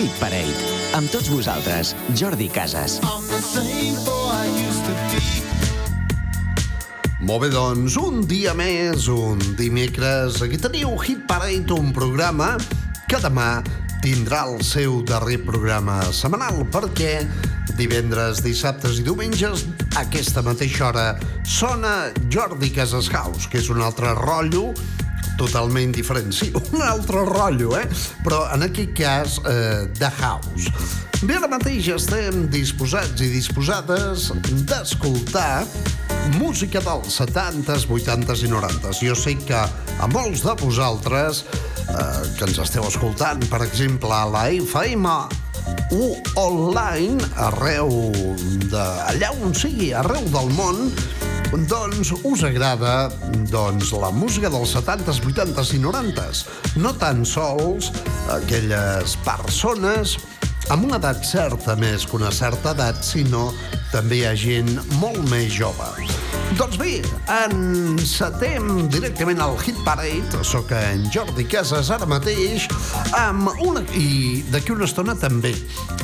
Hit Parade. Amb tots vosaltres, Jordi Casas. Molt bé, doncs, un dia més, un dimecres. Aquí teniu Hit Parade, un programa que demà tindrà el seu darrer programa setmanal, perquè divendres, dissabtes i diumenges, a aquesta mateixa hora, sona Jordi Casas House, que és un altre rotllo totalment diferent. Sí, un altre rotllo, eh? Però en aquest cas, eh, de house. Bé, ara mateix estem disposats i disposades d'escoltar música dels 70s, 80s i 90s. Jo sé que a molts de vosaltres eh, que ens esteu escoltant, per exemple, a la FM o online, arreu de, allà on sigui, arreu del món, doncs us agrada doncs, la música dels 70s, 80s i 90s. No tan sols aquelles persones amb una edat certa més que una certa edat, sinó també hi ha gent molt més jove. Doncs bé, encetem directament al Hit Parade, sóc en Jordi Casas ara mateix, amb una... i d'aquí una estona també,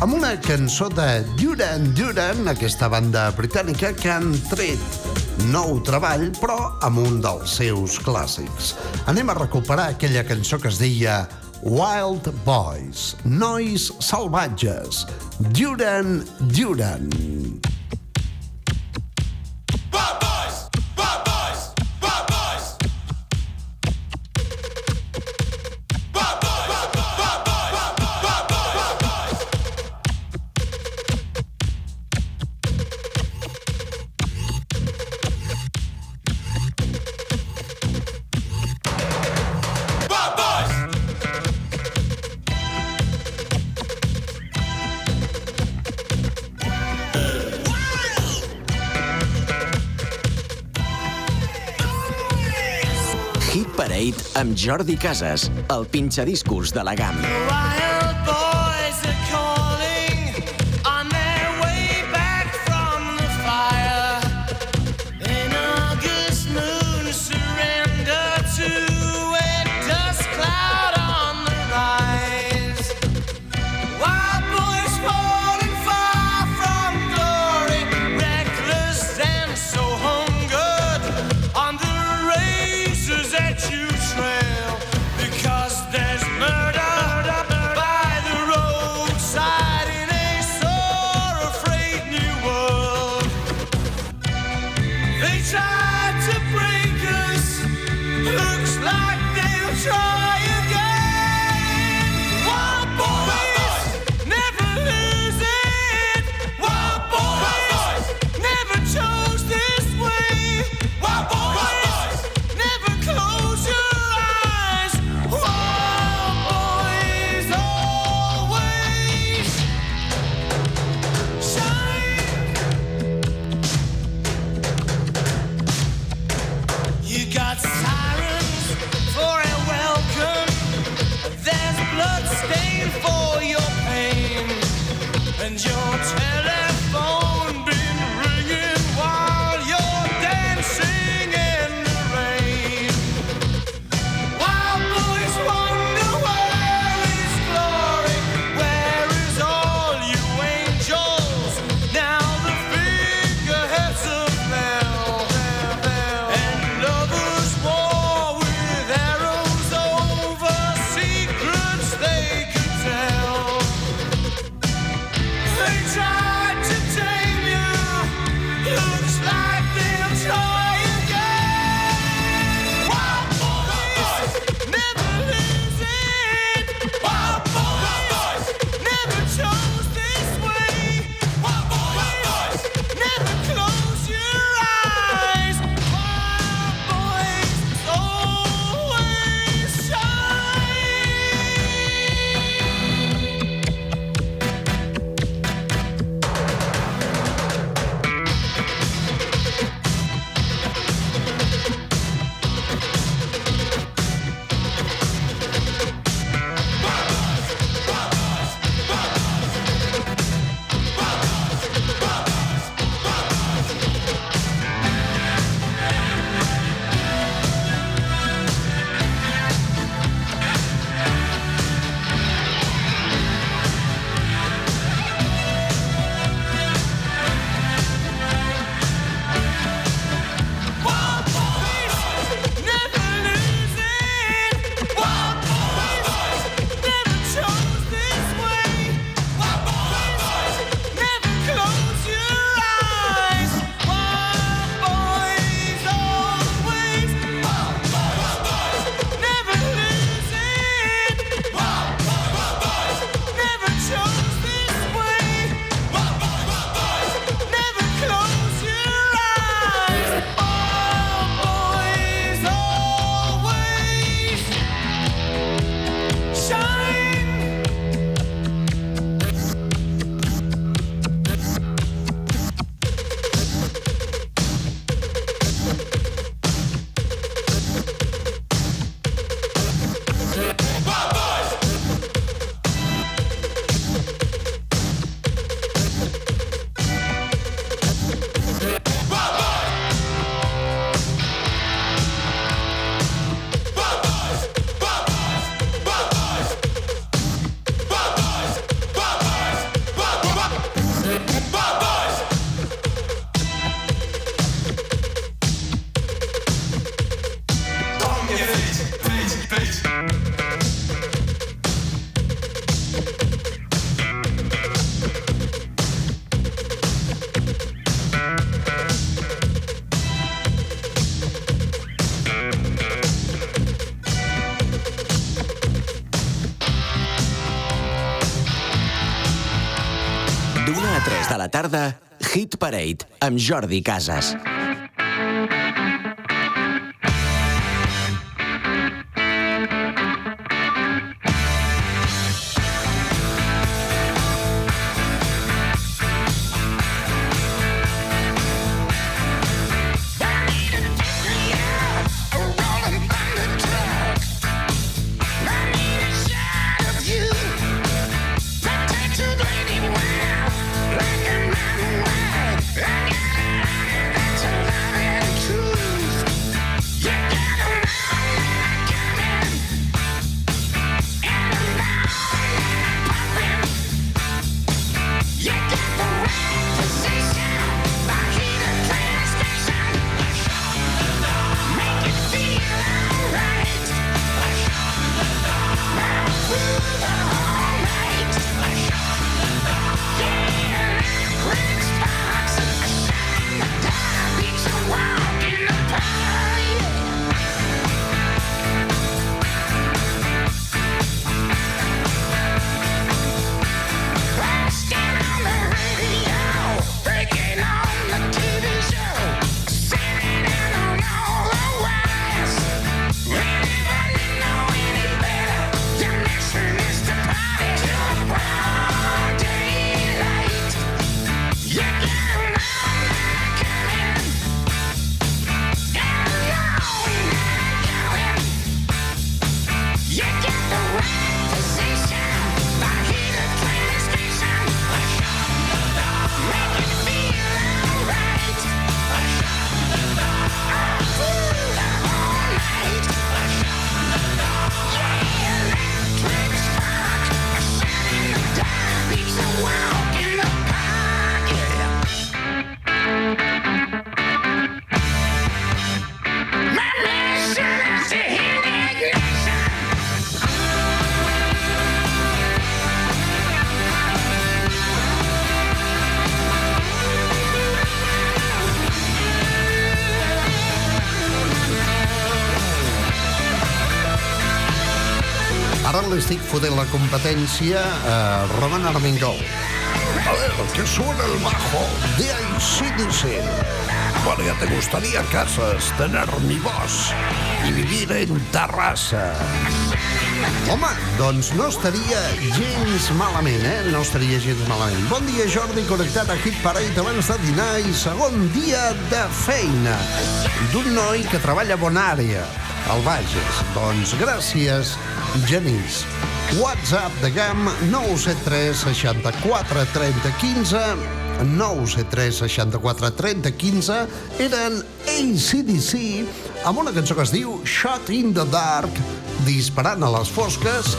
amb una cançó de Duran Duran, aquesta banda britànica que han tret nou treball, però amb un dels seus clàssics. Anem a recuperar aquella cançó que es deia Wild Boys, Nois Salvatges, Duran Duran. Bad amb Jordi Casas, el pinxadiscos de la GAM. Wild Hit Parade amb Jordi Casas. Ara l'estic fotent la competència a Roman Armengol. A ver, que suena el bajo de ACDC. Bueno, ya te gustaría, Casas, tener mi voz y vivir en Terrassa. Home, doncs no estaria gens malament, eh? No estaria gens malament. Bon dia, Jordi, connectat a Hit Parade abans de dinar i segon dia de feina d'un noi que treballa a Bonària, al Bages. Doncs gràcies, Genís. WhatsApp de GAM 973 64 30 15 973 64 30 15 eren ACDC amb una cançó que es diu Shot in the Dark disparant a les fosques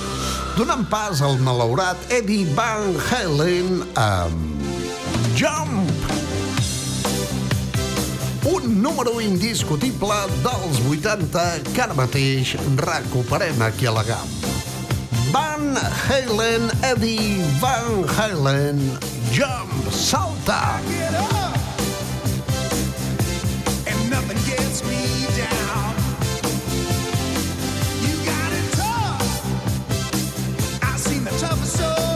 donant pas al malaurat Eddie Van Halen amb Jump número indiscutible dels 80 que ara mateix recuperem aquí a la GAM. Van Halen, Eddie Van Halen, Jump, salta! Up, and nothing gets me down. You got tough. Seen the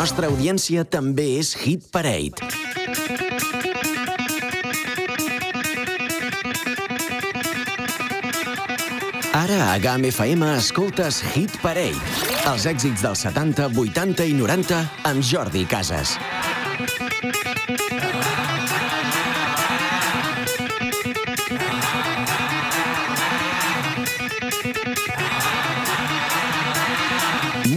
nostra audiència també és Hit Parade. Ara a GAM FM escoltes Hit Parade. Els èxits dels 70, 80 i 90 amb Jordi Casas.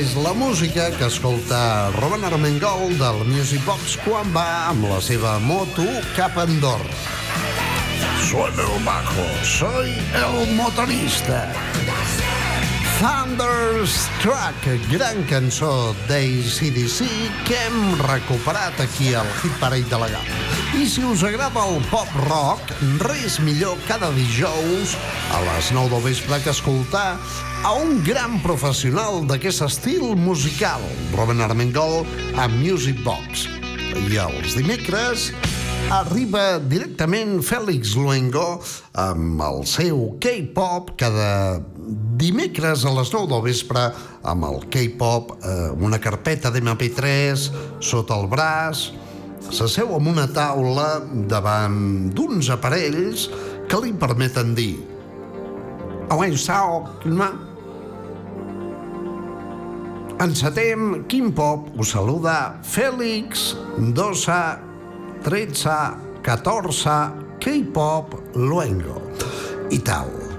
És la música que escolta Robin Armengol del Music Box quan va amb la seva moto cap a Andorra. Suena el bajo, soy el motorista. Thunderstruck, gran cançó d'ACDC que hem recuperat aquí al Hit Parade de la GAM. I si us agrada el pop rock, res millor cada dijous a les 9 del vespre que escoltar a un gran professional d'aquest estil musical, Robin Armengol, a Music Box. I els dimecres arriba directament Fèlix Luengo amb el seu K-pop cada dimecres a les 9 del vespre amb el K-pop, eh, una carpeta d'MP3 sota el braç, s'asseu amb una taula davant d'uns aparells que li permeten dir. Encetem Quim Pop, us saluda Fèlix, Dosa, 13, 14, K-pop, Luengo i tal.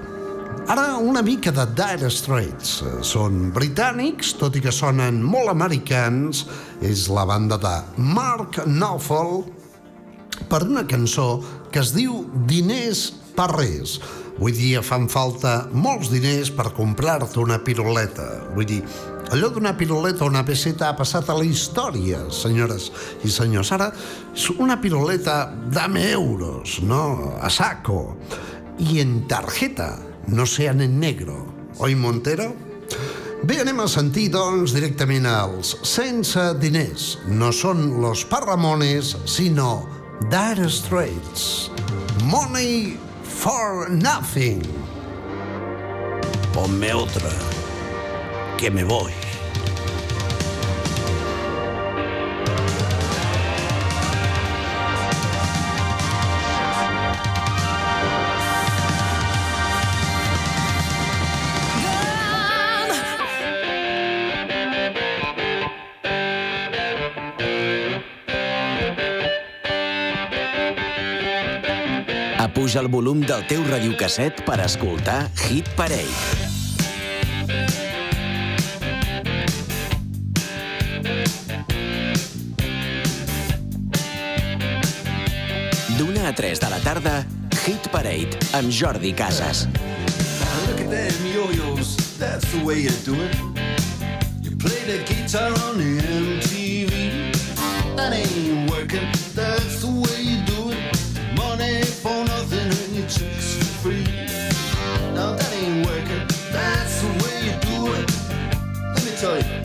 Ara una mica de Dire Straits. Són britànics, tot i que sonen molt americans. És la banda de Mark Knopfler per una cançó que es diu Diners per res. Avui dia fan falta molts diners per comprar-te una piruleta. Vull dir, allò d'una piruleta o una peseta ha passat a la història, senyores i senyors. Ara és una piruleta dame euros, no? A saco. I en tarjeta, no sean en negro. Oi, Montero? Bé, anem a sentir, doncs, directament als Sense diners. No són los Parramones, sinó Dire Straits. Money for nothing. Ponme otra, que me voy. Apuja el volum del teu radiocasset per escoltar Hit Parade. D'una a 3 de la tarda, Hit Parade amb Jordi Casas. Look at them yo-yos, that's the way you do it. You play the guitar on the MTV. time.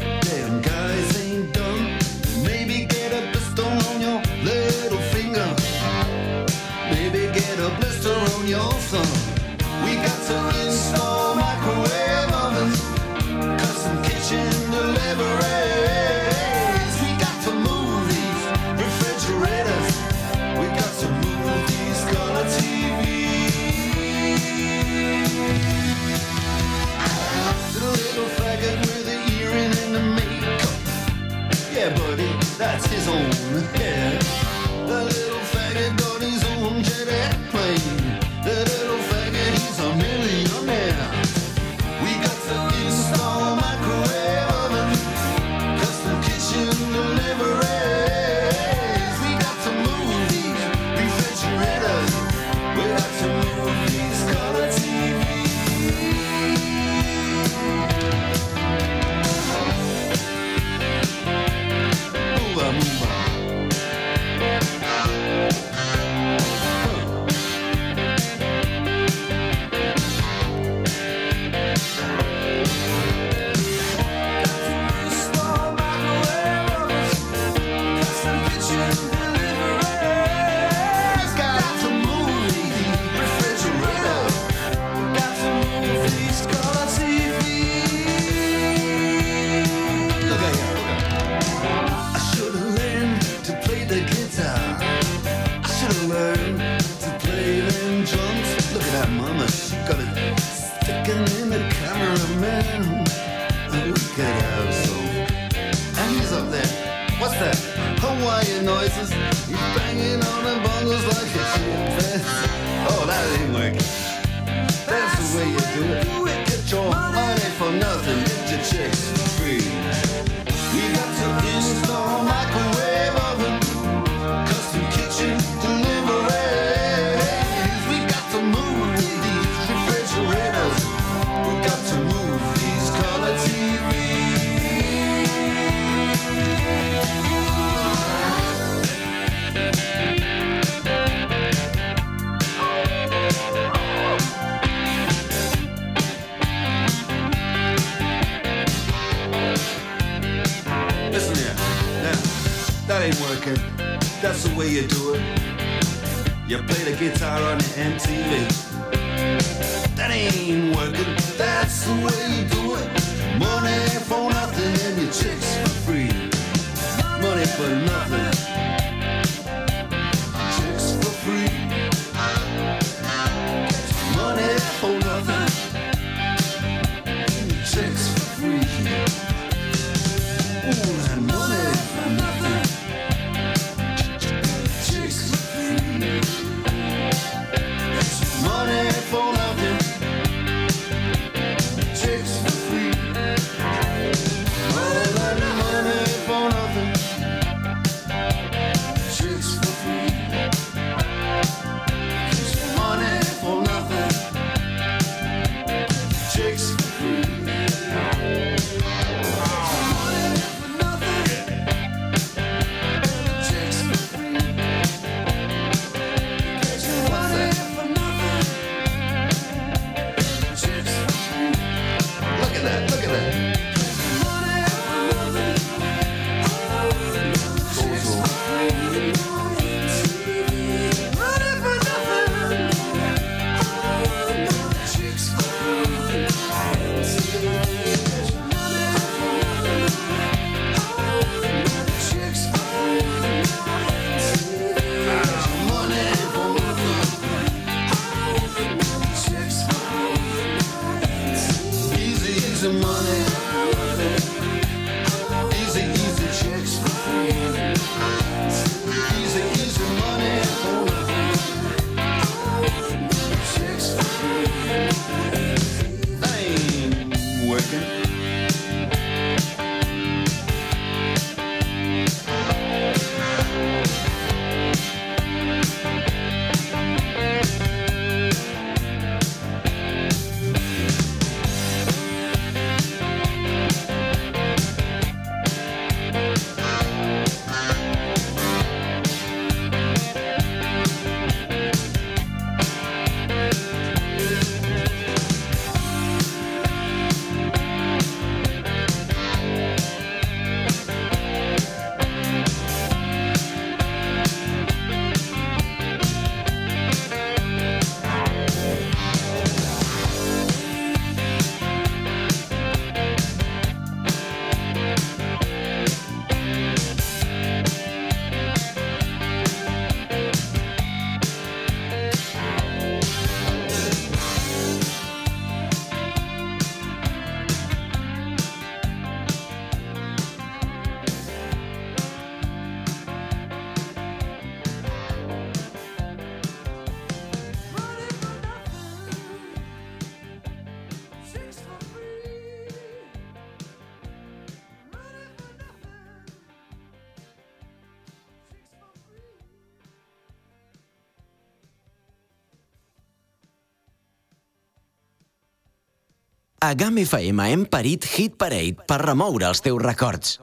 A GAM FM hem parit Hit Parade per remoure els teus records.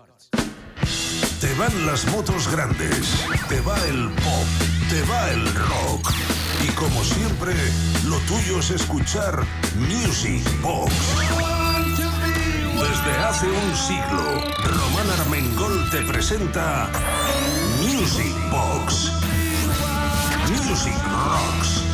Te van las motos grandes, te va el pop, te va el rock. Y como siempre, lo tuyo es escuchar Music Box. Desde hace un siglo, Román Armengol te presenta Music Box. Music Rocks.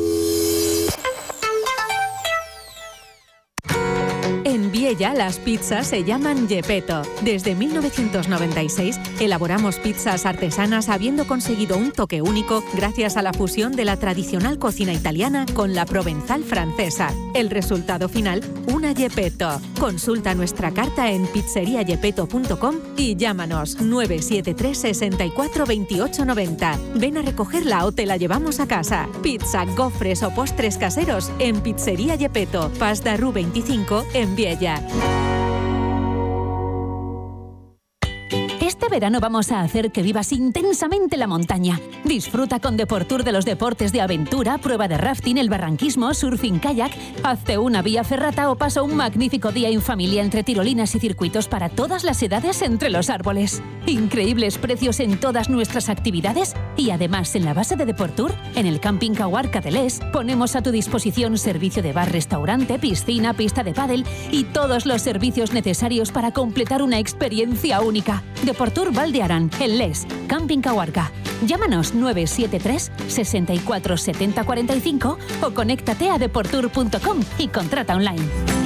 En Viella las pizzas se llaman Gepetto. Desde 1996 elaboramos pizzas artesanas habiendo conseguido un toque único gracias a la fusión de la tradicional cocina italiana con la provenzal francesa. El resultado final, una Gepetto. Consulta nuestra carta en pizzeriagepeto.com y llámanos 973 64 28 90. Ven a recogerla o te la llevamos a casa. Pizza, gofres o postres caseros en Pizzería Gepetto, de Ru 25 en Viella. Música verano vamos a hacer que vivas intensamente la montaña. Disfruta con Deportur de los deportes de aventura, prueba de rafting, el barranquismo, surfing kayak, hazte una vía ferrata o pasa un magnífico día en familia entre tirolinas y circuitos para todas las edades entre los árboles. Increíbles precios en todas nuestras actividades y además en la base de Deportur, en el Camping Cahuarca de Les, ponemos a tu disposición servicio de bar, restaurante, piscina, pista de pádel y todos los servicios necesarios para completar una experiencia única. Deportur Valdearán, en Les, Camping Cahuarca. Llámanos 973 64 70 45 o conéctate a deportur.com y contrata online.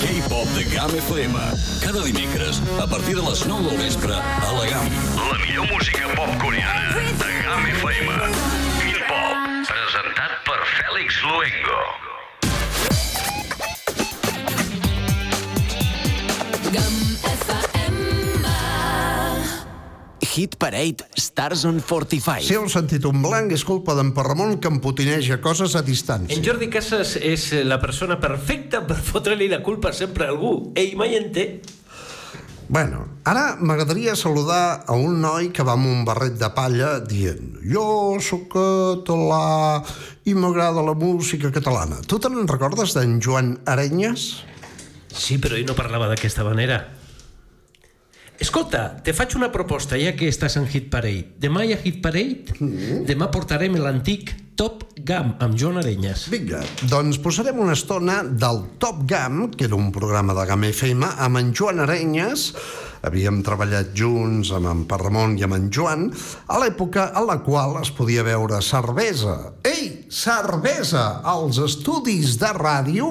K-pop de GAM FM. Cada dimecres, a partir de les 9 del vespre, a la GAM. La millor música pop coreana de GAM FM. Quim Pop, presentat per Fèlix Luengo. Hit Parade Stars on 45. Si heu sentit un blanc, és culpa d'en Parramon que empotineja coses a distància. En Jordi Casas és la persona perfecta per fotre-li la culpa sempre a algú. Ell mai en té. Bueno, ara m'agradaria saludar a un noi que va amb un barret de palla dient jo sóc català i m'agrada la música catalana. Tu te'n recordes d'en Joan Arenyes? Sí, però ell no parlava d'aquesta manera. Escolta, te faig una proposta, ja que estàs en Hit Parade. Demà hi ha Hit Parade, Mm-hmm. demà portarem l'antic Top Gam amb Joan Arenyes. Vinga, doncs posarem una estona del Top Gam, que era un programa de Gam FM, amb en Joan Arenyes, havíem treballat junts amb en Parramon i amb en Joan, a l'època a la qual es podia veure cervesa. Ei, cervesa! Als estudis de ràdio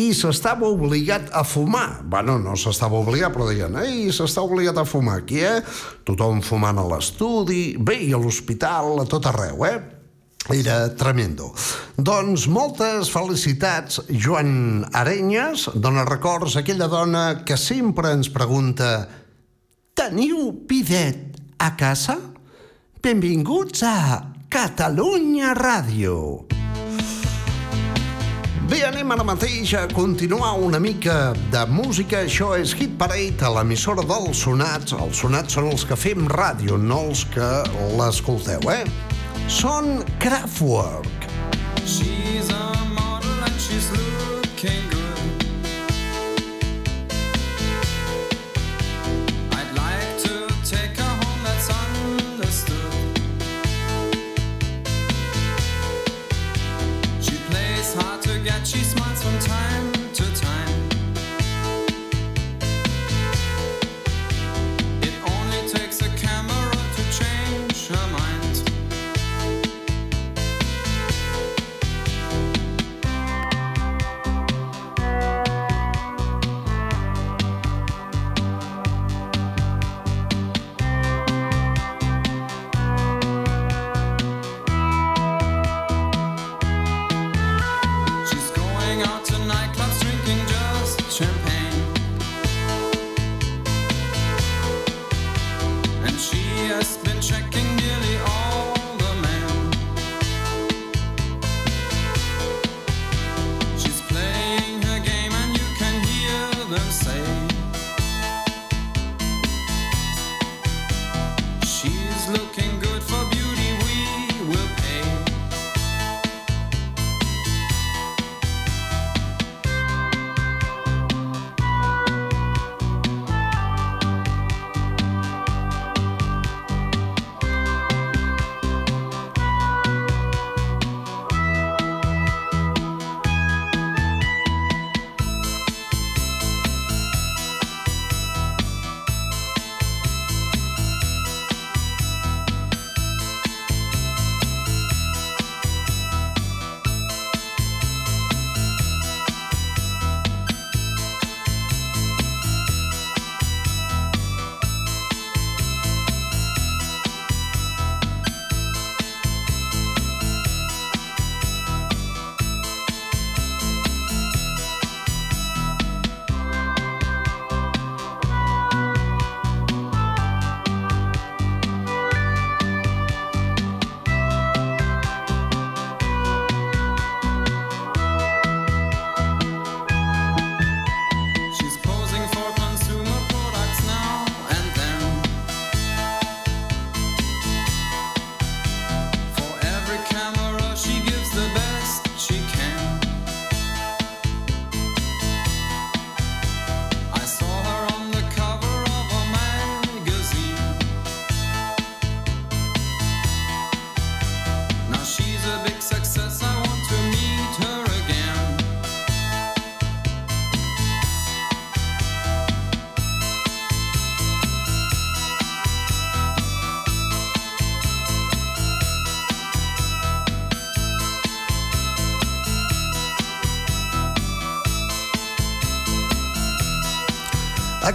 i s'estava obligat a fumar. Bueno, no s'estava obligat, però deien, ei, s'està obligat a fumar aquí, eh? Tothom fumant a l'estudi, bé, i a l'hospital, a tot arreu, eh? Era tremendo. Doncs moltes felicitats, Joan Arenyes, dona records a aquella dona que sempre ens pregunta Teniu pidet a casa? Benvinguts a Catalunya Ràdio. Bé, anem ara mateix a continuar una mica de música. Això és Hit Parade a l'emissora dels Sonats. Els Sonats són els que fem ràdio, no els que l'escolteu, eh? Són Kraftwerk. She's a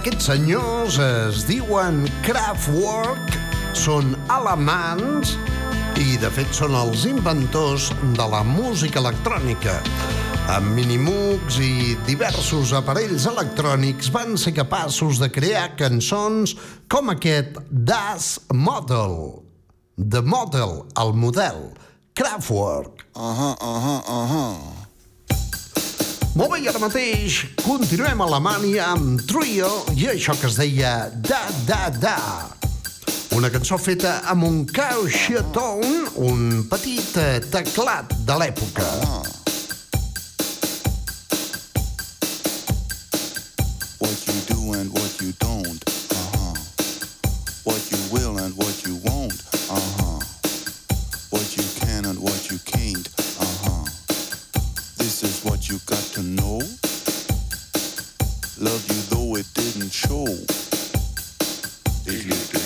Aquests senyors es diuen Kraftwerk, són alemans i, de fet, són els inventors de la música electrònica. Amb minimux i diversos aparells electrònics van ser capaços de crear cançons com aquest Das Model. The Model, el model. Kraftwerk. Ahà, ahà, ahà. Molt bé, i ara mateix continuem a Alemanya amb Trio i això que es deia Da Da Da. Una cançó feta amb un caixetón, un petit teclat de l'època. Oh. They leave the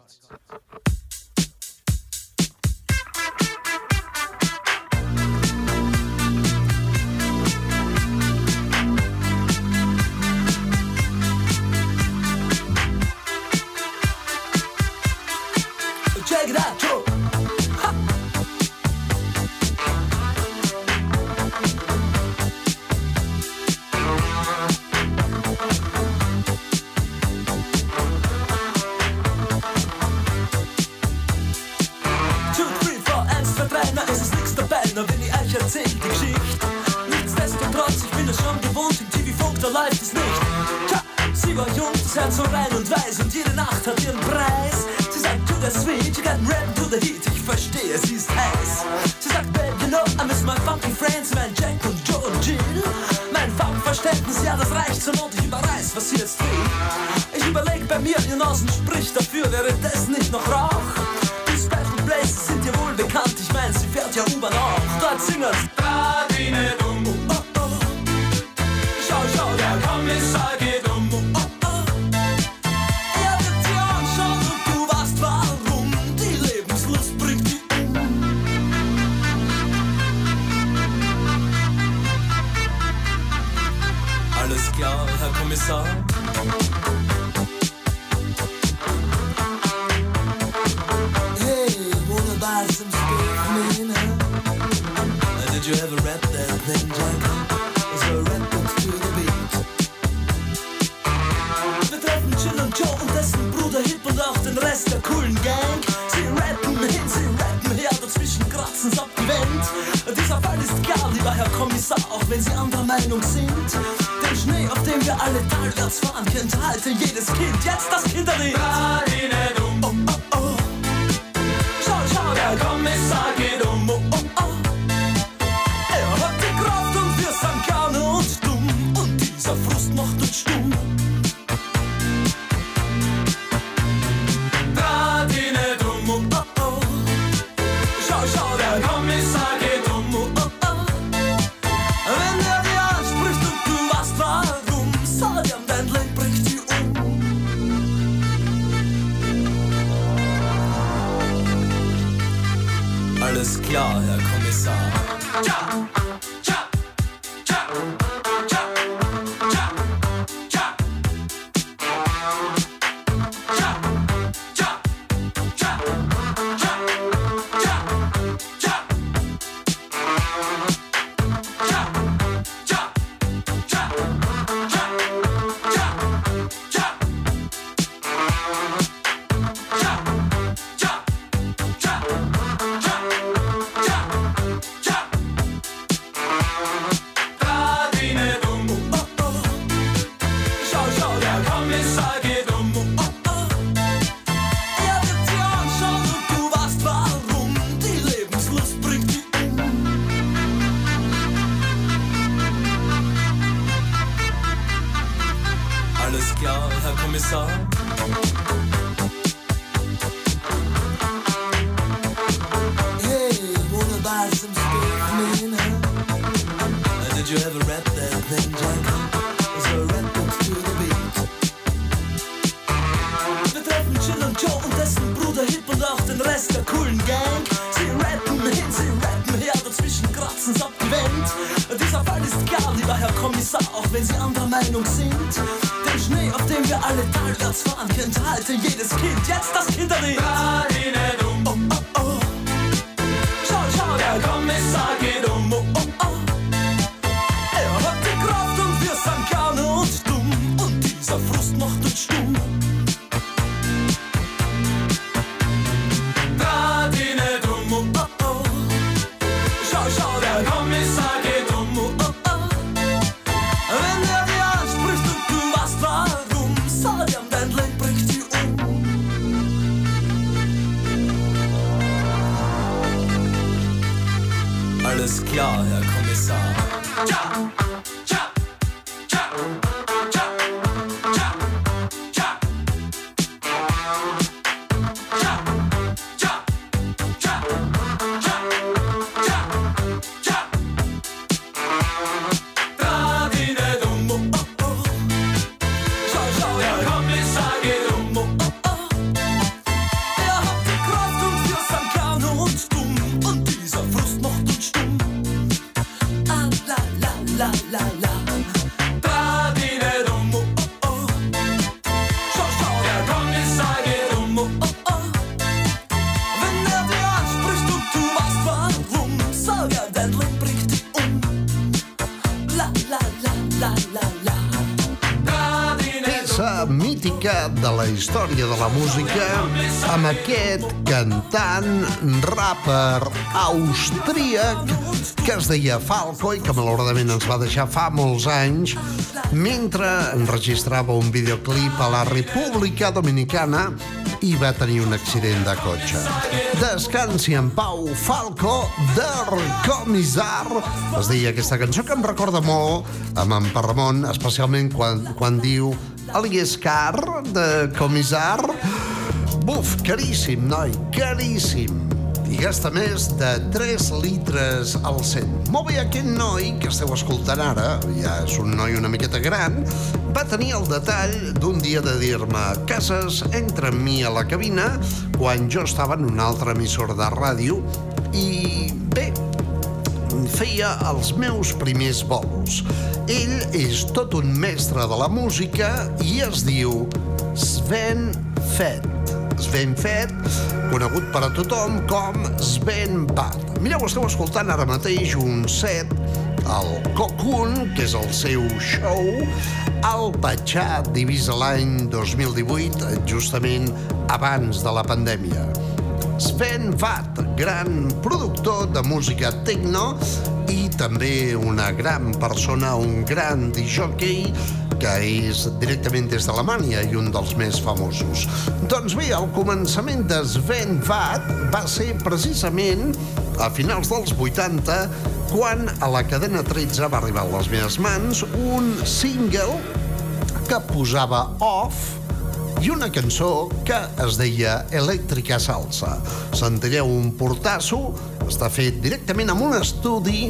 der U-Bahn auch. Dort singen es. wenn sie anderer Meinung sind. Den Schnee, auf dem wir alle talwärts fahren, kennt heute jedes Kind. Jetzt das Kinderlied. Dreh um. Oh, oh, oh. Schau, schau, der Kommissar geht um. Oh, la història de la música amb aquest cantant, rapper austríac que es deia Falco i que malauradament ens va deixar fa molts anys mentre enregistrava un videoclip a la República Dominicana i va tenir un accident de cotxe. Descansi en pau, Falco, del Comissar. es deia aquesta cançó que em recorda molt a en Parramont, especialment quan, quan diu Alias Car, de comissar. Buf, caríssim, noi, caríssim i gasta més de 3 litres al 100. Molt bé, aquest noi que esteu escoltant ara, ja és un noi una miqueta gran, va tenir el detall d'un dia de dir-me «Cases, entra amb mi a la cabina» quan jo estava en una altra emissora de ràdio i bé, feia els meus primers bolos. Ell és tot un mestre de la música i es diu Sven Fett. Sven Fett, conegut per a tothom com Sven Bad. Mireu, esteu escoltant ara mateix un set el Cocoon, que és el seu show, al Patxà, divisa l'any 2018, justament abans de la pandèmia. Sven Vat, gran productor de música techno i també una gran persona, un gran disjockey que és directament des d'Alemanya i un dels més famosos. Doncs bé, el començament de Sven Vat va ser precisament a finals dels 80 quan a la cadena 13 va arribar a les meves mans un single que posava off i una cançó que es deia Elèctrica Salsa. Sentireu un portasso, està fet directament amb un estudi,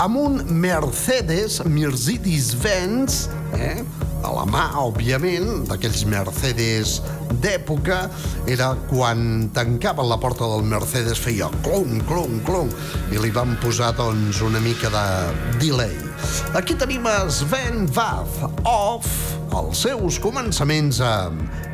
amb un Mercedes, Mercedes-Benz, eh? a la mà, òbviament, d'aquells Mercedes d'època, era quan tancaven la porta del Mercedes, feia clon, clon, clon, i li van posar, doncs, una mica de delay. Aquí tenim Sven Vath, off, els seus començaments amb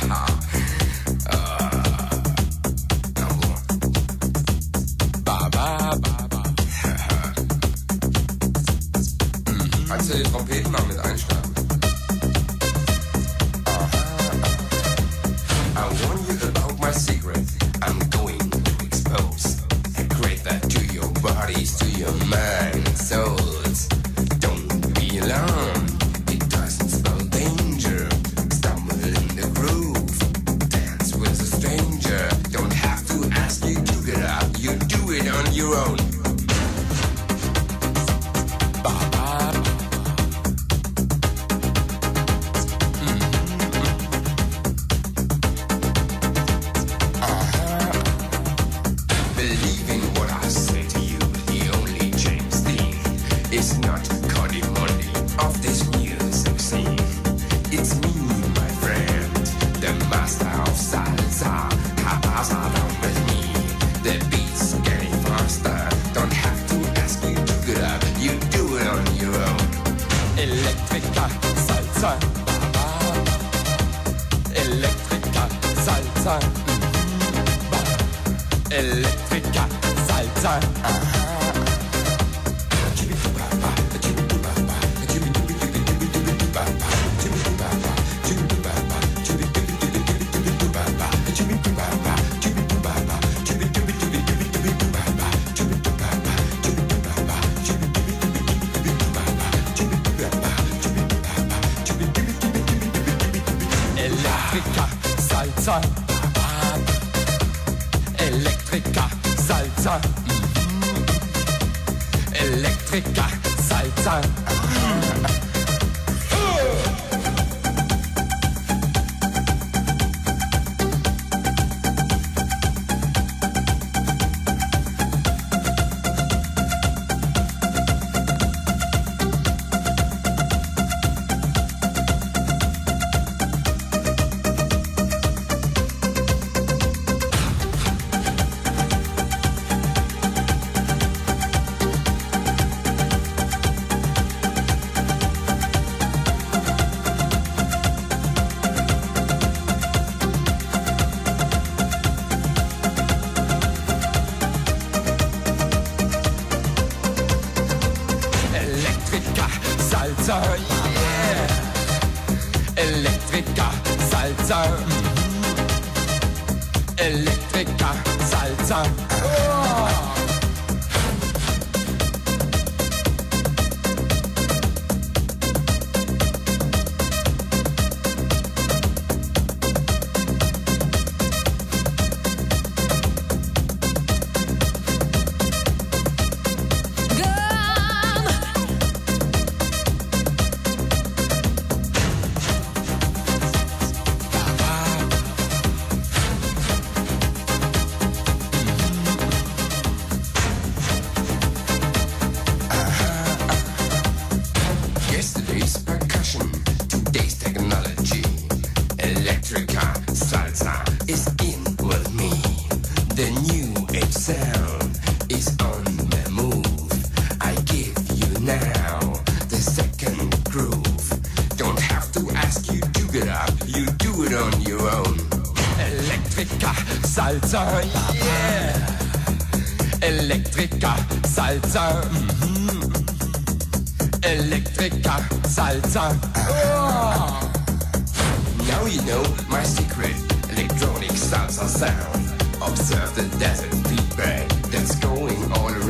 Trompeten mit? I warn you about my secret. I'm going to expose. I create that to your bodies, to your mind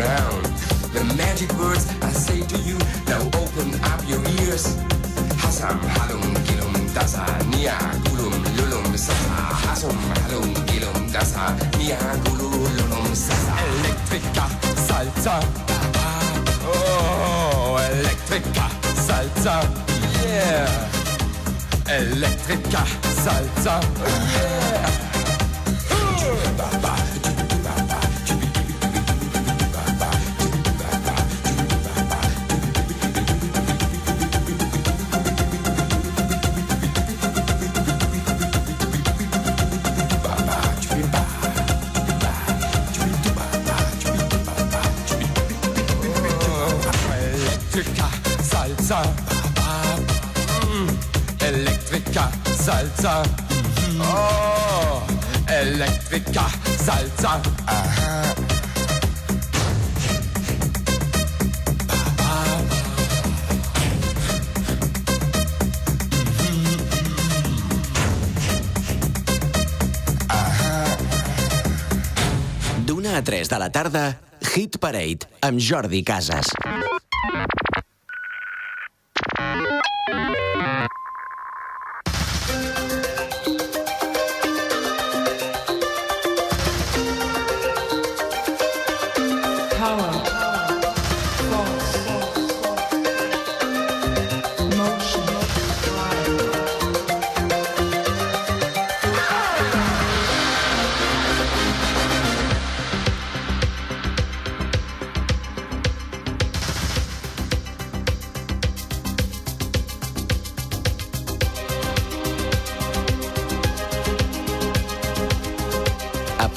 around. The magic words I say to you, now open up your ears. Hasam halum gilum dasa nia gulum lulum sasa. Hasum halum gilum dasa nia gulum lulum sasa. Electrica salsa. Oh, electrica salsa. Yeah. Electrica salsa. Oh, yeah. Salsa. Oh, Electrica salsa. Aha. D'una a 3 de la tarda, Hit Parade amb Jordi Casas.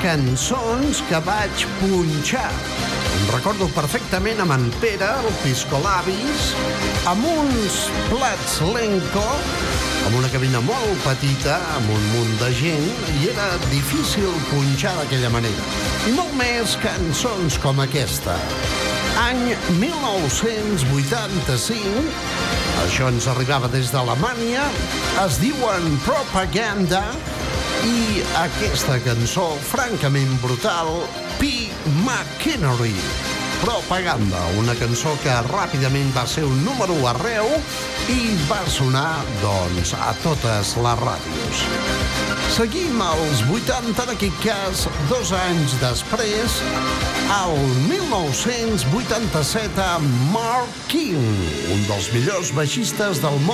Cançons que vaig punxar. Em recordo perfectament amb en Pere, el Piscolabis, amb uns plats lenco, amb una cabina molt petita, amb un munt de gent, i era difícil punxar d'aquella manera. I molt més cançons com aquesta. Any 1985, això ens arribava des d'Alemanya, es diuen Propaganda, i aquesta cançó francament brutal, P. McHenry. Propaganda, una cançó que ràpidament va ser un número arreu i va sonar, doncs, a totes les ràdios. Seguim als 80, en aquest cas, dos anys després, al 1987, amb Mark King, un dels millors baixistes del món